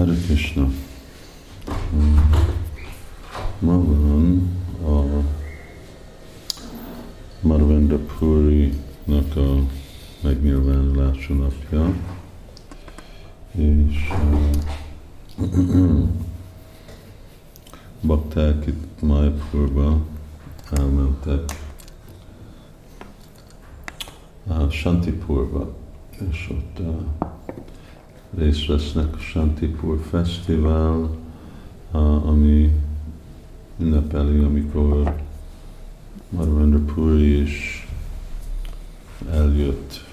Hare Krishna. Ma van a Marvenda Puri-nak a megnyilvánulása napja, és uh, bakták itt Mayapurba elmentek uh, Shantipurba, és ott uh, részt vesznek a Shantipur Fesztivál, ami ünnepeli, amikor Madhavendra Puri is eljött,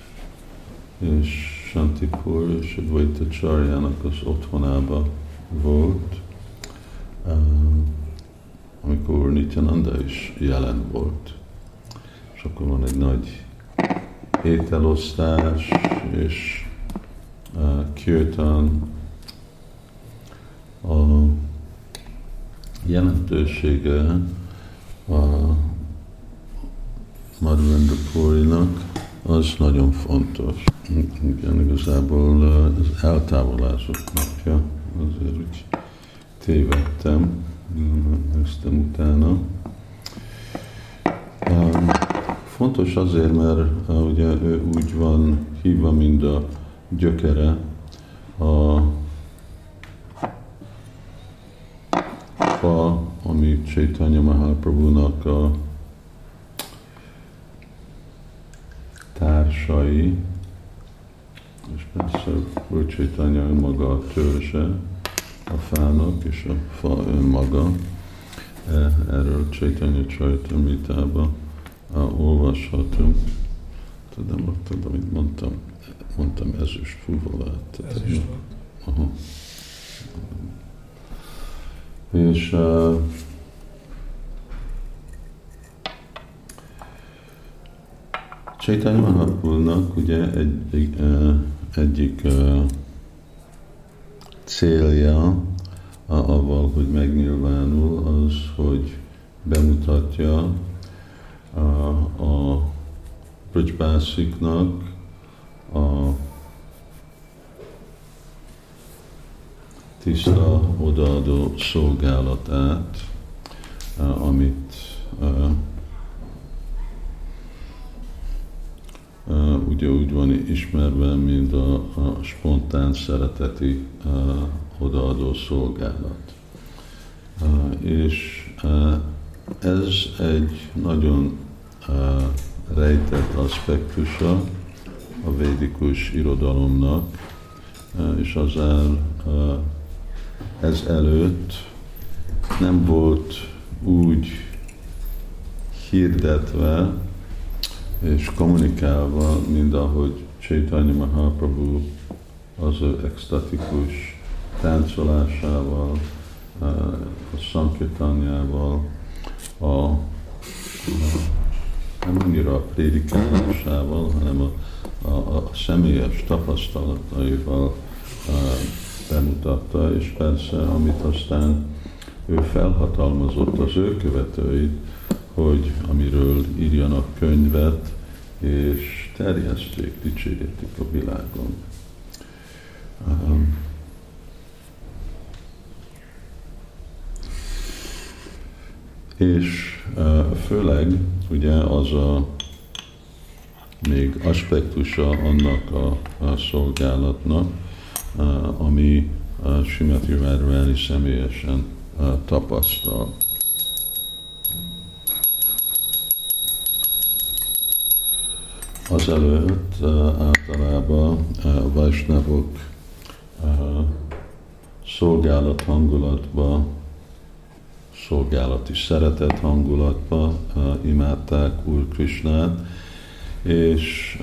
és Shantipur és Advaita Csarjának az otthonába volt, amikor Nityananda is jelen volt. És akkor van egy nagy ételosztás, és uh, kirtan a jelentősége a Madhavendra Purinak az nagyon fontos. Igen, igazából az eltávolázott napja, azért úgy tévedtem, néztem utána. Fontos azért, mert ugye ő úgy van hívva, mint a gyökere a fa, ami Chaitanya Mahaprabhu-nak a társai, és persze Úr Chaitanya önmaga a törzse a fának, és a fa önmaga. E, erről Chaitanya Charitamritában olvashatunk. Tudom, ott, amit mondtam, mondtam ezüst Aha. És uh, Chaitanya Mahaprabhu-nak ugye egy, egy, egyik uh, célja avval, hogy megnyilvánul, az, hogy bemutatja a, a Brajbásziknak a tiszta odaadó szolgálatát, amit ugye úgy van ismerve, mint a, a spontán szereteti odaadó szolgálat. És ez egy nagyon rejtett aspektusa a védikus irodalomnak, uh, és az el, uh, ez előtt nem volt úgy hirdetve, és kommunikálva, mint ahogy Chaitanya Mahaprabhu az ő extatikus táncolásával, a szankirtanyával, a, a, nem annyira a prédikálásával, hanem a, a, a személyes tapasztalataival a, bemutatta, és persze, amit aztán ő felhatalmazott az ő követőit, hogy amiről írjanak könyvet, és terjesszék, dicsérjétik a világon. Um, és uh, főleg ugye az a még aspektusa annak a, a szolgálatnak, ami Simati Radharani személyesen tapasztal. azelőtt általában Vajsnavok szolgálat hangulatba, szolgálati szeretet hangulatba imádták Úr Krisnát, és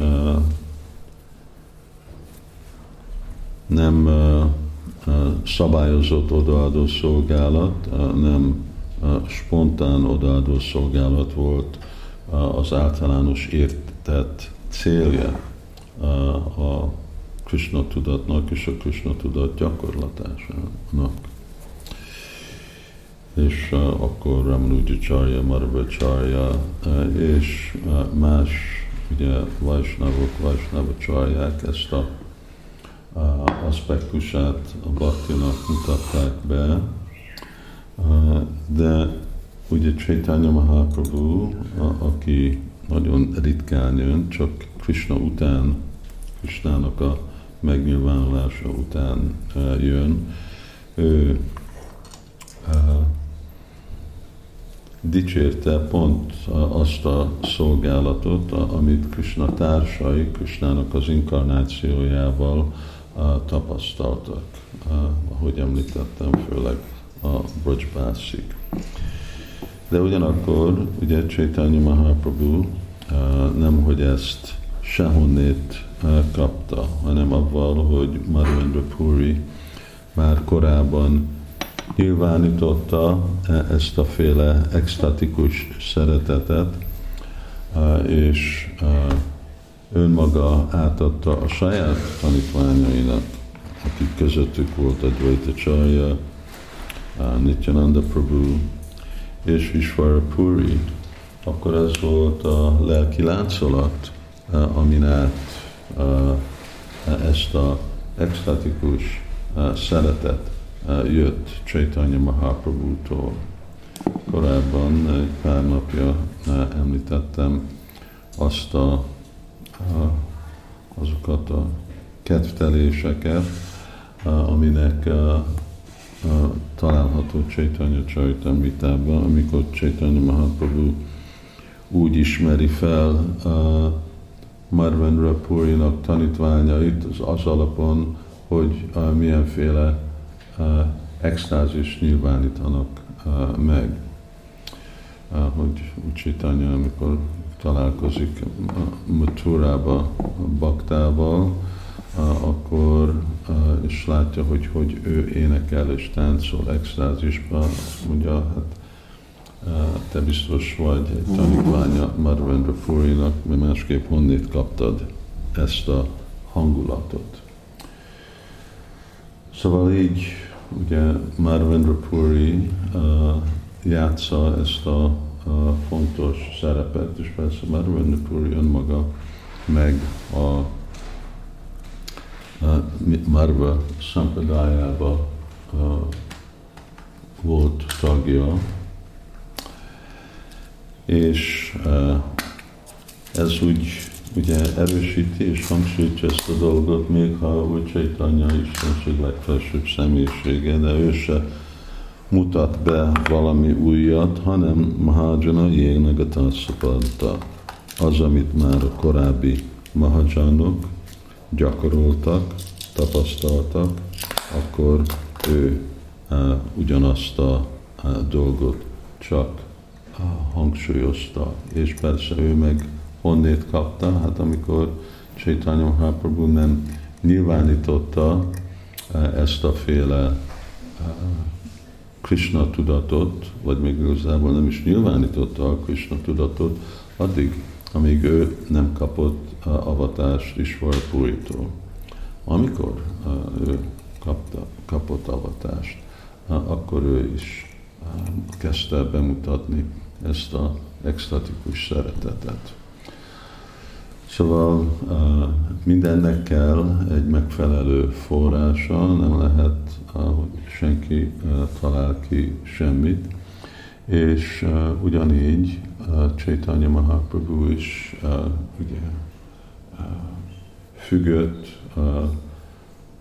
nem szabályozott odaadó szolgálat, nem spontán odaadó szolgálat volt az általános értett célja a Krishna tudatnak és a Krishna tudat gyakorlatásának. És akkor Ramanuja Charya, Madhava Charya és más ugye Vajsnavok, Vajsnava Charják ezt a aspektusát a baktinak mutatták be, de ugye Chaitanya Mahaprabhu, aki nagyon ritkán jön, csak Krishna után, Krishnának a megnyilvánulása után jön, ő dicsérte pont azt a szolgálatot, amit Krishna társai, Krishnának az inkarnációjával tapasztaltak, ahogy említettem, főleg a Brajbászik. De ugyanakkor ugye Chaitanya Mahaprabhu nem, hogy ezt sehonnét kapta, hanem avval, hogy Madhavendra Puri már korábban nyilvánította ezt a féle extatikus szeretetet, és önmaga átadta a saját tanítványainak, akik közöttük volt a Dvaita Csarja, Nityananda Prabhu és Vishwara Puri, akkor ez volt a lelki láncolat, amin át ezt a extatikus szeretet jött Chaitanya Mahaprabhu-tól. Korábban egy pár napja említettem azt a, azokat a kedvteléseket, aminek található Chaitanya Charitamritában, amikor Chaitanya Mahaprabhu úgy ismeri fel Marvendra Purinak tanítványait az, az alapon, hogy milyenféle extázis nyilvánítanak meg. Hogy Chaitanya, amikor találkozik Maturába Baktával, akkor és látja, hogy, hogy ő énekel és táncol extázisban, mondja, hát te biztos vagy egy tanítványa Madhavendra Purinak, mert másképp honnét kaptad ezt a hangulatot. Szóval így ugye Madhavendra Puri uh, játsza ezt a, a fontos szerepet, és persze Madhavendra Puri önmaga meg a, a Marva Sampradájába uh, volt tagja, és uh, ez úgy ugye erősíti és hangsúlyítja ezt a dolgot, még ha úgy Csaitanya Istenség legfelsőbb személyisége, de ő se mutat be valami újat, hanem Mahajana Jégnagataszapadta. Az, amit már a korábbi Mahajanok gyakoroltak, tapasztaltak, akkor ő uh, ugyanazt a uh, dolgot csak uh, hangsúlyozta, és persze ő meg honnét kapta? Hát amikor Chaitanya Mahaprabhu nem nyilvánította eh, ezt a féle eh, Krishna tudatot, vagy még igazából nem is nyilvánította a Krishna tudatot, addig, amíg ő nem kapott eh, avatást Isvarpújtól. Amikor ő kapta, kapott avatást, akkor ő is kezdte bemutatni ezt a extatikus szeretetet. Szóval mindennek kell egy megfelelő forrása, nem lehet, hogy senki talál ki semmit. És ugyanígy Chaitanya Mahaprabhu is ugye, függött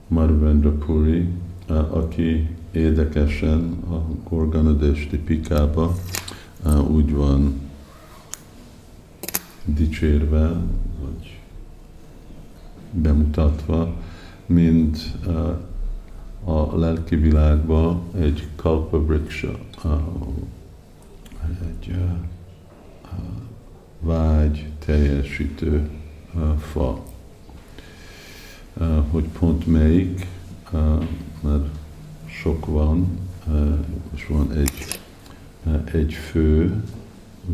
Marvendra Puri, aki érdekesen a Gorganadesti Pikába úgy van dicsérve, bemutatva, mint uh, a lelki világban egy kalpabriksha, uh, egy uh, vágy teljesítő fa. Hogy pont melyik, mert sok van, és van egy, egy fő,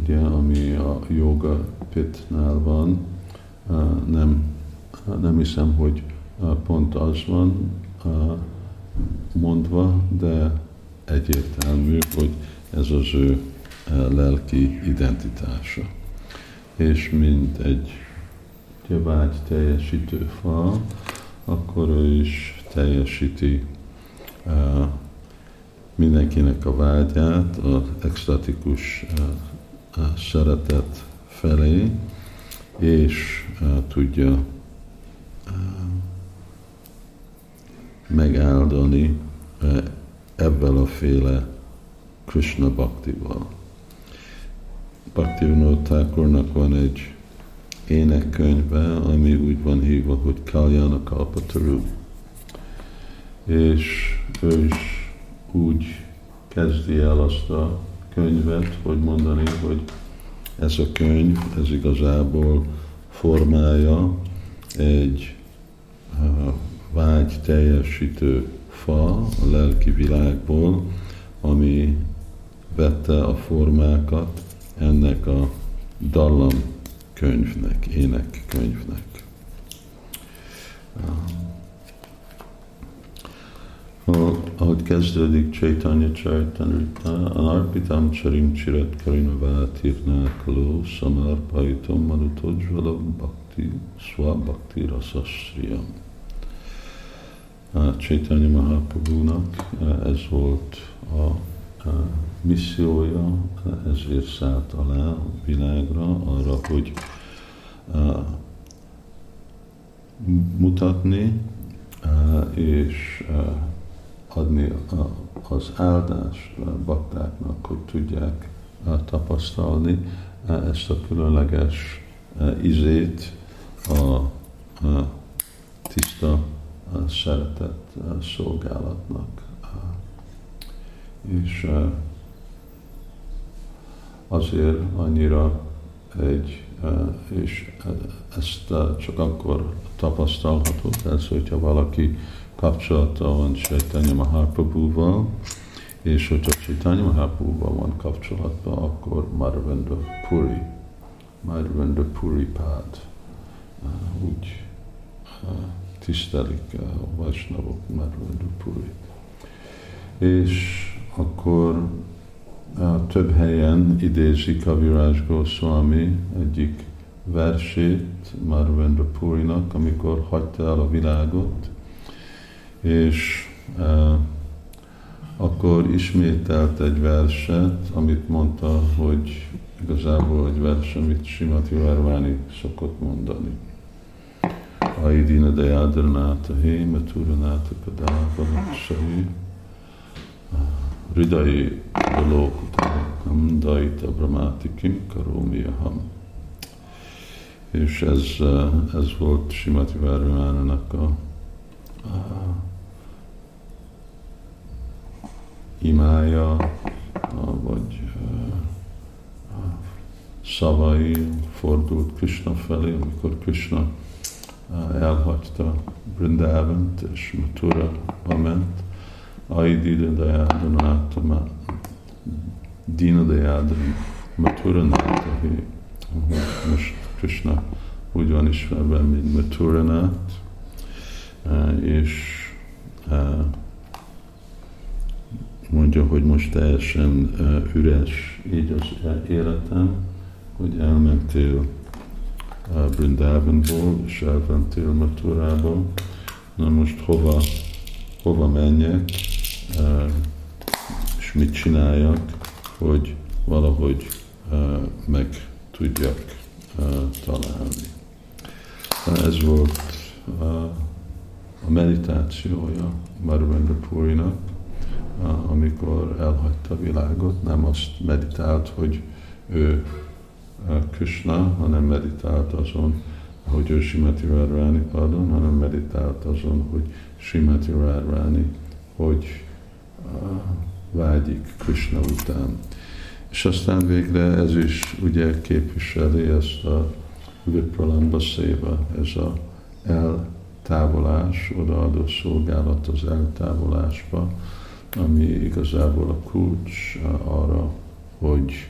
ugye, ami a joga pitnál van, nem hiszem, hogy pont az van mondva, de egyértelmű, hogy ez az ő lelki identitása. És mint egy vágy teljesítő fa, akkor ő is teljesíti mindenkinek a vágyát, az extatikus szeretet felé, és tudja megáldani ebben a féle Krishna Bhaktival. Bhakti Thakurnak van egy énekkönyve, ami úgy van hívva, hogy Kalyana Kalpataru. És ő is úgy kezdi el azt a könyvet, hogy mondani, hogy ez a könyv, ez igazából formája egy vágy teljesítő fa a lelki világból, ami vette a formákat ennek a dallam könyvnek, énekkönyvnek. Ahogy kezdődik Chaitanya Charitamrita, Anarpitam Charim Chirat Karinavátirná Kaló Samarpaitom Manutodzsalam Bhakti Swa Bhakti Rasasriyam. Chaitanya Mahaprabhu-nak ez volt a, a missziója, ezért szállt alá a világra, arra, hogy mutatni és adni az áldást baktáknak, hogy tudják tapasztalni ezt a különleges izét a tiszta szeretett szolgálatnak. És azért annyira egy, és ezt csak akkor tapasztalható, ez, hogyha valaki kapcsolata van Chaitanya Mahaprabhu-val, és hogyha Chaitanya Mahaprabhu-val van kapcsolatban, akkor Marvendra Puri, Marvendra Puri pád, úgy tisztelik a Vajsnavok Marvendra Puri. És akkor több helyen idézi Kaviraj Goswami egyik versét Marvendra Purinak, amikor hagyta el a világot, és e, akkor ismételt egy verset, amit mondta, hogy igazából egy vers, amit Simati Varvani szokott mondani. Aidina Dayadranata He Maturanata Kadava Sahi Ridai Dolókutam Daita Brahmati Kim Karomi Aham. És ez, ez volt Simati Várvánának a, a imája, a, vagy a szavai fordult Krishna felé, amikor Krishna elhagyta Brindávant és Matura ment, Aidida Dayadana Dina Dayadana Matura Natahi. Most Krishna úgy van ismerve, mint Maturanát, és mondja, hogy most teljesen üres így az életem, hogy elmentél Brindavanból, és elmentél Maturába. Na most hova, hova menjek, és mit csináljak, hogy valahogy meg tudjak találni. Ez volt a meditációja Marvendra Purinak, amikor elhagyta a világot, nem azt meditált, hogy ő Krishna, hanem meditált azon, hogy ő Simati Radharani padon, hanem meditált azon, hogy Simati Radharani, hogy vágyik Krishna után. És aztán végre ez is ugye képviseli ezt a Vipralamba széva, ez a eltávolás, odaadó szolgálat az eltávolásba, ami igazából a kulcs arra, hogy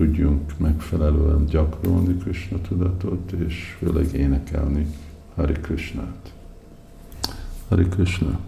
tudjunk megfelelően gyakorolni Krishna tudatot, és főleg énekelni Hari Krishnát. Hari Krishna.